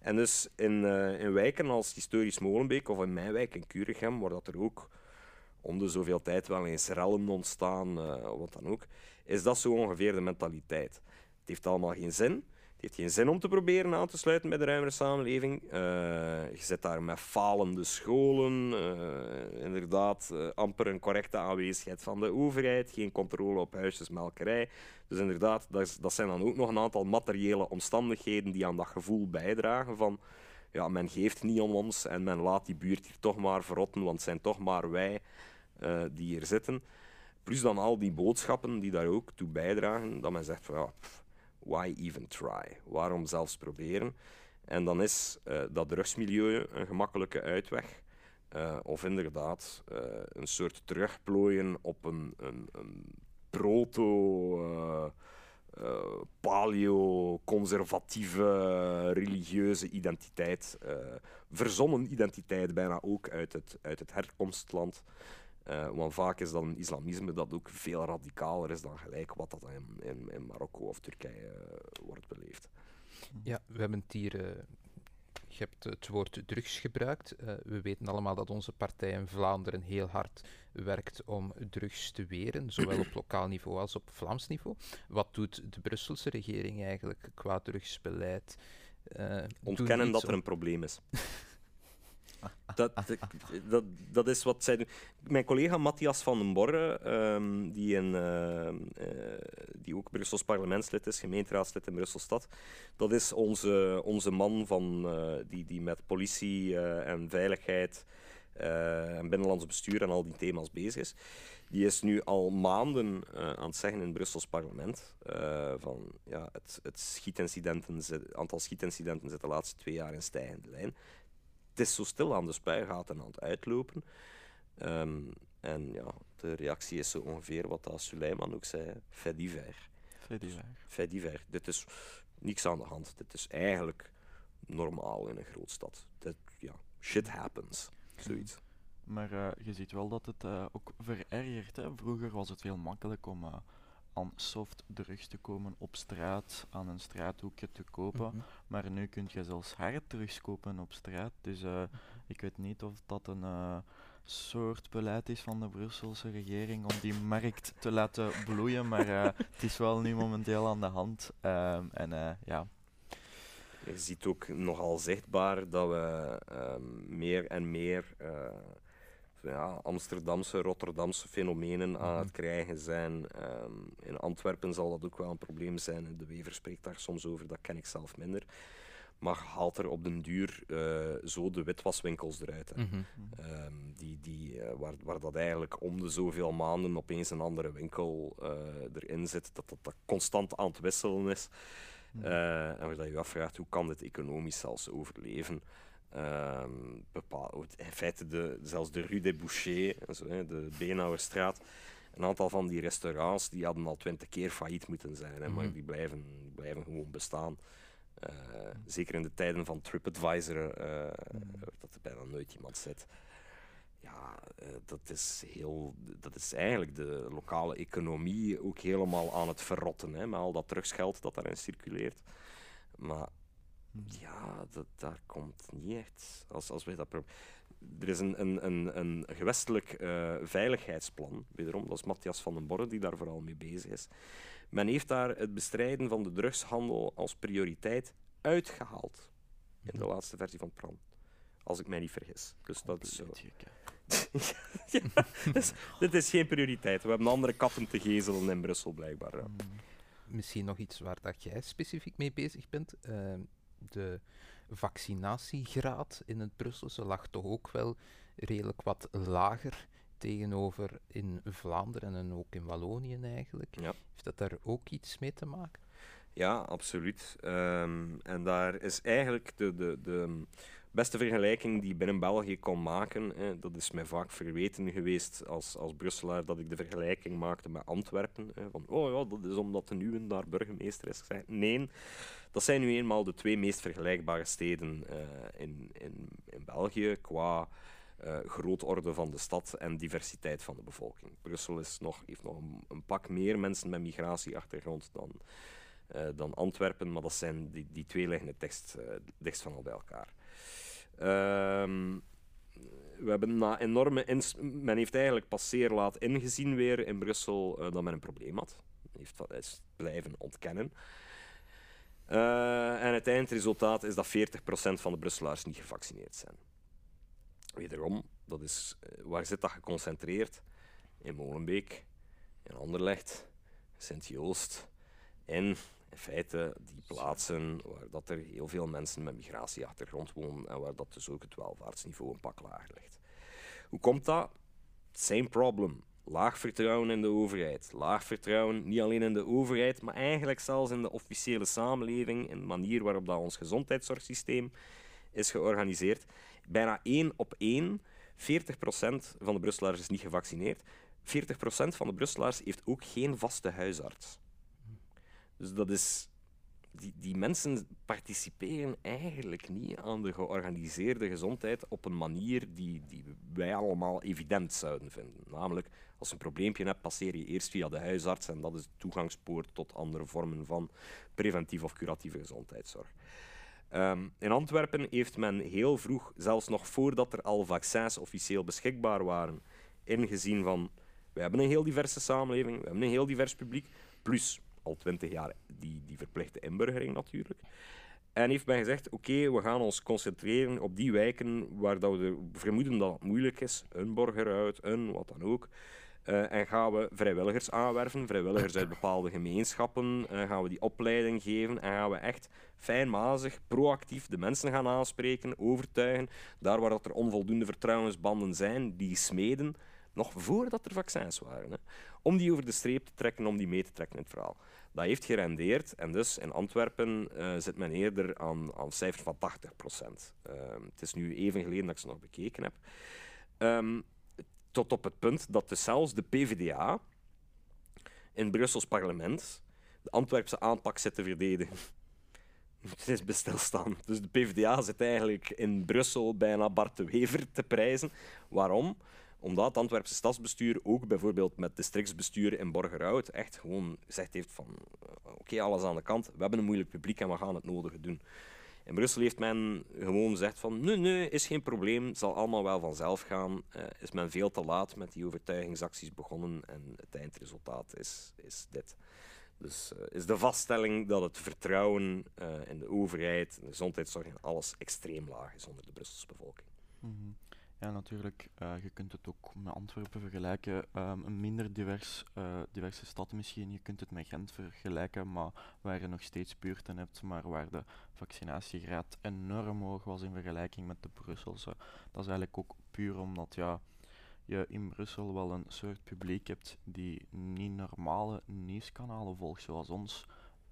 En dus in, uh, in wijken als historisch Molenbeek of in mijn wijk in Curegem, waar dat er ook om de zoveel tijd wel eens rellen ontstaan, uh, wat dan ook, is dat zo ongeveer de mentaliteit. Het heeft allemaal geen zin, het heeft geen zin om te proberen aan te sluiten bij de ruimere samenleving. Eh, je zit daar met falende scholen, eh, inderdaad, eh, amper een correcte aanwezigheid van de overheid, geen controle op huisjesmelkerij. Dus inderdaad, dat, dat zijn dan ook nog een aantal materiële omstandigheden die aan dat gevoel bijdragen van ja, men geeft niet om ons en men laat die buurt hier toch maar verrotten, want het zijn toch maar wij die hier zitten. Plus dan al die boodschappen die daar ook toe bijdragen, dat men zegt van ja, why even try? Waarom zelfs proberen? En dan is uh, dat drugsmilieu een gemakkelijke uitweg. Uh, of inderdaad uh, een soort terugplooien op een, een, een proto- paleo-conservatieve religieuze identiteit, verzonnen identiteit bijna ook uit het, uit het herkomstland. Uh, want vaak is dat een islamisme dat ook veel radicaler is dan gelijk wat dat in, in, in Marokko of Turkije uh, wordt beleefd. Ja, we hebben het hier. Uh, je hebt het woord drugs gebruikt. we weten allemaal dat onze partij in Vlaanderen heel hard werkt om drugs te weren, zowel op lokaal niveau als op Vlaams niveau. Wat doet de Brusselse regering eigenlijk qua drugsbeleid? Ontkennen dat er een probleem is. dat, dat, dat is wat zij doen. Mijn collega Matthias van den Borre, um, die, uh, uh, die ook Brussels parlementslid is, gemeenteraadslid in Brusselstad, dat is onze, onze man van, uh, die, die met politie en veiligheid en binnenlands bestuur en al die thema's bezig is. Die is nu al maanden aan het zeggen in het Brussels parlement van ja, het, het schietincidenten, aantal schietincidenten zit de laatste twee jaar in stijgende lijn het is zo stil aan de spuigaten aan het uitlopen. Um, en ja, de reactie is zo ongeveer wat als Suleiman ook zei: fait divers. Fait divers. Fait divers. Dit is niks aan de hand. Dit is eigenlijk normaal in een grootstad. Dit, ja, shit happens. Zoiets. Maar uh, je ziet wel dat het uh, ook verergert. Hè? Vroeger was het heel makkelijk om uh, aan soft drugs te komen op straat, aan een straathoekje te kopen. Mhm. Maar nu kun je zelfs hard drugs kopen op straat. Dus uh, ik weet niet of dat een uh, soort beleid is van de Brusselse regering om die markt te laten bloeien. Maar uh, het is wel nu momenteel aan de hand. Um, en ja. Je ziet ook nogal zichtbaar dat we ehm, meer en meer ja, Amsterdamse, Rotterdamse fenomenen aan het mhm. krijgen zijn. Ehm, in Antwerpen zal dat ook wel een probleem zijn. De Wever spreekt daar soms over, dat ken ik zelf minder. Maar haalt er op den duur uh, zo de witwaswinkels eruit. Hè. Mhm. Ehm, die, die, uh, waar, waar dat eigenlijk om de zoveel maanden opeens een andere winkel uh, erin zit. Dat, dat dat constant aan het wisselen is. Mhm. en waar je je afvraagt, hoe kan dit economisch zelfs overleven? Um, in feite de, zelfs de Rue des Bouchers, zo, hè, de Beenhouwerstraat, een aantal van die restaurants die hadden al twintig keer failliet moeten zijn, hè, maar mhm. die blijven, blijven gewoon bestaan. Uh, zeker in de tijden van TripAdvisor, uh, dat er bijna nooit iemand zit. Ja, uh, dat, is heel, dat is eigenlijk de lokale economie ook helemaal aan het verrotten, hè, met al dat drugsgeld dat daarin circuleert. Maar ja, dat, daar komt niet echt. Als, als wij dat er is een, een, een, een gewestelijk uh, veiligheidsplan, wederom, dat is Matthias van den Borre die daar vooral mee bezig is. Men heeft daar het bestrijden van de drugshandel als prioriteit uitgehaald. In de laatste versie van het plan. Als ik mij niet vergis. Dus dat is zo. ja, dus, dit is geen prioriteit. We hebben andere katten te gezelen in Brussel, blijkbaar. Ja. Misschien nog iets waar dat jij specifiek mee bezig bent. Uh, de vaccinatiegraad in het Brusselse lag toch ook wel redelijk wat lager tegenover in Vlaanderen en ook in Wallonië eigenlijk. Ja. Heeft dat daar ook iets mee te maken? Ja, absoluut. Um, en daar is eigenlijk de, de, de beste vergelijking die ik binnen België kon maken, hè, dat is mij vaak verweten geweest als, als Brusselaar dat ik de vergelijking maakte met Antwerpen. Hè, van, oh ja, dat is omdat de nieuwe daar burgemeester is. Ik nee, dat zijn nu eenmaal de twee meest vergelijkbare steden uh, in, in, in België qua uh, grootorde van de stad en diversiteit van de bevolking. Brussel is nog, heeft nog een, pak meer mensen met migratieachtergrond dan, uh, dan Antwerpen, maar dat zijn die, die twee liggen het dichtst, van al bij elkaar. Ehm, we hebben na enorme men heeft eigenlijk pas zeer laat ingezien weer in Brussel dat men een probleem had. Heeft dat is blijven ontkennen. Uh, en het eindresultaat is dat 40% van de Brusselaars niet gevaccineerd zijn. Wederom, dat is, uh, waar zit dat geconcentreerd? In Molenbeek, in Anderlecht, Sint-Joost en in feite die plaatsen waar dat er heel veel mensen met migratieachtergrond wonen en waar dat dus ook het welvaartsniveau een pak lager ligt. Hoe komt dat? Same problem. Laag vertrouwen in de overheid. Laag vertrouwen niet alleen in de overheid, maar eigenlijk zelfs in de officiële samenleving, in de manier waarop dat ons gezondheidszorgsysteem is georganiseerd. Bijna één op één, 40% van de Brusselaars is niet gevaccineerd. 40% van de Brusselaars heeft ook geen vaste huisarts. Dus dat is die, die mensen participeren eigenlijk niet aan de georganiseerde gezondheid op een manier die, die wij allemaal evident zouden vinden. Namelijk, als je een probleempje hebt, passeer je eerst via de huisarts en dat is de toegangspoort tot andere vormen van preventieve of curatieve gezondheidszorg. Um, in Antwerpen heeft men heel vroeg, zelfs nog voordat er al vaccins officieel beschikbaar waren, ingezien van we hebben een heel diverse samenleving, we hebben een heel divers publiek, plus al twintig jaar die, die verplichte inburgering natuurlijk. En heeft men gezegd, oké, we gaan ons concentreren op die wijken waar dat we vermoeden dat het moeilijk is. Een borgeruit, een wat dan ook. Uh, en gaan we vrijwilligers aanwerven, vrijwilligers uit bepaalde gemeenschappen, uh, gaan we die opleiding geven en gaan we echt fijnmazig, proactief de mensen gaan aanspreken, overtuigen, daar waar dat er onvoldoende vertrouwensbanden zijn, die smeden, nog voordat er vaccins waren, hè, om die over de streep te trekken, om die mee te trekken in het verhaal. Dat heeft gerendeerd en dus in Antwerpen uh, zit men eerder aan, aan cijfers van 80 procent. Uh, het is nu even geleden dat ik ze nog bekeken heb. Um, tot op het punt dat dus zelfs de PvdA in Brussels parlement de Antwerpse aanpak zit te verdedigen. Het is bestilstaan. Dus de PvdA zit eigenlijk in Brussel bijna Bart de Wever te prijzen. Waarom? Omdat het Antwerpse stadsbestuur ook bijvoorbeeld met districtsbestuur in Borgerhout echt gewoon gezegd heeft van eh, oké, alles aan de kant, we hebben een moeilijk publiek en we gaan het nodige doen. In Brussel heeft men gewoon gezegd van nee, nee, is geen probleem, zal allemaal wel vanzelf gaan. Uh, is men veel te laat met die overtuigingsacties begonnen en het eindresultaat is, is dit. Dus uh, is de vaststelling dat het vertrouwen uh, in de overheid, de gezondheidszorg en alles extreem laag is onder de Brusselse bevolking. -hmm. Ja, natuurlijk. Uh, je kunt het ook met Antwerpen vergelijken. Um, een minder divers, uh, diverse stad misschien. Je kunt het met Gent vergelijken, maar waar je nog steeds buurten hebt, maar waar de vaccinatiegraad enorm hoog was in vergelijking met de Brusselse. Dat is eigenlijk ook puur omdat ja, je in Brussel wel een soort publiek hebt die niet normale nieuwskanalen volgt, zoals ons.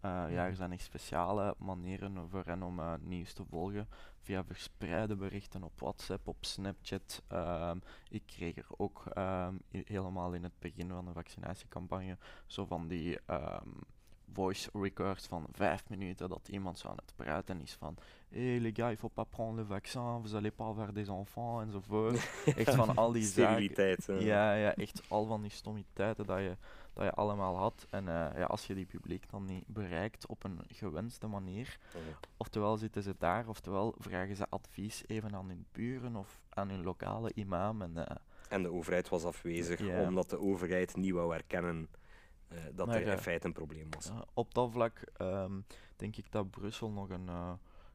Uh, ja, er zijn echt speciale manieren voor hen om uh, nieuws te volgen via verspreide berichten op WhatsApp, op Snapchat. Um, ik kreeg er ook um, helemaal in het begin van de vaccinatiecampagne zo van die um, voice records van vijf minuten dat iemand zo aan het praten is van hé hey, les gars, il faut pas prendre le vaccin, vous allez pas avoir des enfants enzovoort. echt van al die zaken. Ja, ja, echt al van die stommiteiten dat je dat je allemaal had. En uh, ja, als je die publiek dan niet bereikt op een gewenste manier, oftewel zitten ze daar, oftewel vragen ze advies even aan hun buren of aan hun lokale imam. En, uh, en de overheid was afwezig omdat de overheid niet wou erkennen uh, dat maar, er in feite een probleem was. op dat vlak um, denk ik dat Brussel nog een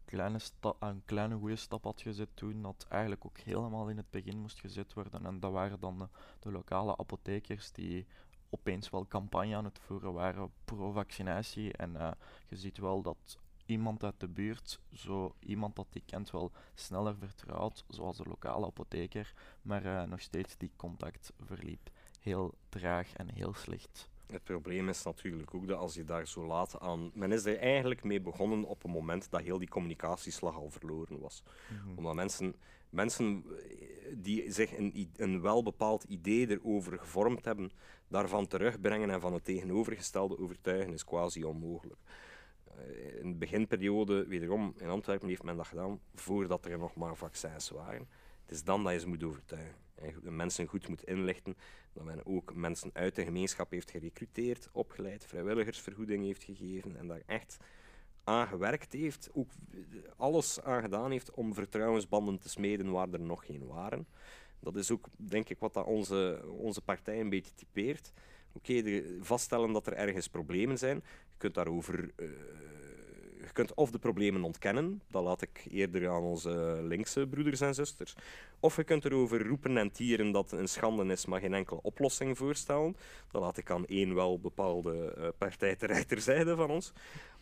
kleine, een kleine goede stap had gezet toen, dat eigenlijk ook helemaal in het begin moest gezet worden. En dat waren dan de, de lokale apothekers die opeens wel campagne aan het voeren waren pro-vaccinatie. En uh, je ziet wel dat iemand uit de buurt, zo iemand dat die kent, wel sneller vertrouwt, zoals de lokale apotheker, maar uh, nog steeds die contact verliep heel traag en heel slecht. Het probleem is natuurlijk ook dat als je daar zo laat aan. Men is er eigenlijk mee begonnen op een moment dat heel die communicatieslag al verloren was. Mm -hmm. Omdat mensen, mensen die zich een, een welbepaald idee erover gevormd hebben, daarvan terugbrengen en van het tegenovergestelde overtuigen is quasi onmogelijk. Uh, in de beginperiode, wederom in Antwerpen, heeft men dat gedaan voordat er nog maar vaccins waren. Het is dan dat je ze moet overtuigen. En mensen goed moet inlichten, dat men ook mensen uit de gemeenschap heeft gerecruiteerd, opgeleid, vrijwilligersvergoeding heeft gegeven en daar echt aan gewerkt heeft, ook alles aan gedaan heeft om vertrouwensbanden te smeden waar er nog geen waren. Dat is ook, denk ik, wat dat onze, onze partij een beetje typeert. Oké, vaststellen dat er ergens problemen zijn. Je kunt daarover uh, je kunt of de problemen ontkennen, dat laat ik eerder aan onze linkse broeders en zusters, of je kunt erover roepen en tieren dat een schande is, maar geen enkele oplossing voorstellen. Dat laat ik aan één wel bepaalde uh, partij ter van ons.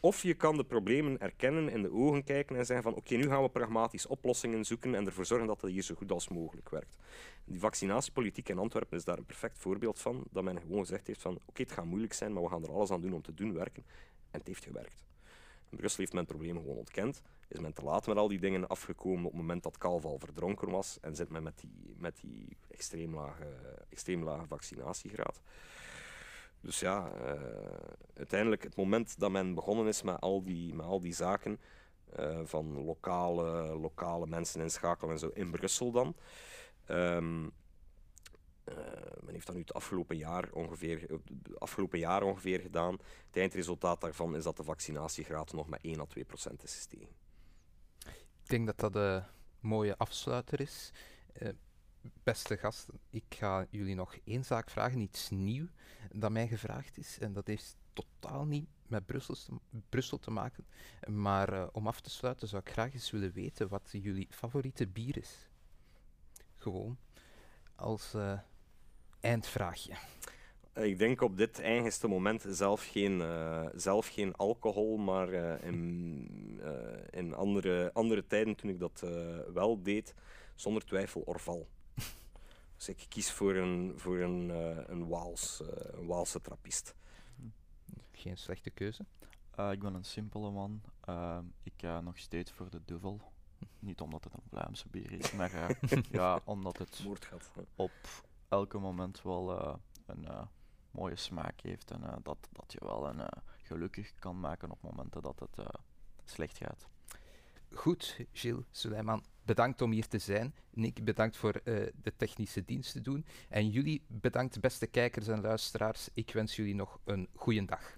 Of je kan de problemen erkennen, in de ogen kijken en zeggen van oké, nu gaan we pragmatisch oplossingen zoeken en ervoor zorgen dat het hier zo goed als mogelijk werkt. Die vaccinatiepolitiek in Antwerpen is daar een perfect voorbeeld van, dat men gewoon gezegd heeft van oké, het gaat moeilijk zijn, maar we gaan er alles aan doen om te doen werken. En het heeft gewerkt. In Brussel heeft men het probleem gewoon ontkend. Is men te laat met al die dingen afgekomen op het moment dat kalf al verdronken was. En zit men met die, met die extreem, lage, extreem lage vaccinatiegraad. Dus ja, uh, uiteindelijk het moment dat men begonnen is met al die, met al die zaken, uh, van lokale, lokale mensen inschakelen en zo in Brussel dan. Um, uh, men heeft dat nu het afgelopen jaar, ongeveer, afgelopen jaar ongeveer gedaan. Het eindresultaat daarvan is dat de vaccinatiegraad nog met 1 à 2 procent is gestegen. Ik denk dat dat een mooie afsluiter is. Beste gasten, ik ga jullie nog één zaak vragen, iets nieuw dat mij gevraagd is. En dat heeft totaal niet met Brussel te, Brussel te maken. Maar uh, om af te sluiten zou ik graag eens willen weten wat jullie favoriete bier is. Gewoon als uh, eindvraagje. Ik denk op dit eigenste moment zelf geen, zelf geen alcohol, maar in, in andere, andere tijden toen ik dat wel deed, zonder twijfel Orval. Dus ik kies voor een, voor een, een, Waals, een Waalse trappist. Geen slechte keuze. ik ben een simpele man. ik ga nog steeds voor de duvel. Niet omdat het een Vlaamse bier is, maar ja, omdat het Moordgat, op elke moment wel een mooie smaak heeft en uh, dat, dat je wel een uh, gelukkig kan maken op momenten dat het uh, slecht gaat. Goed, Gilles Suleiman, bedankt om hier te zijn. Nick, bedankt voor de technische dienst te doen. En jullie bedankt, beste kijkers en luisteraars. Ik wens jullie nog een goede dag.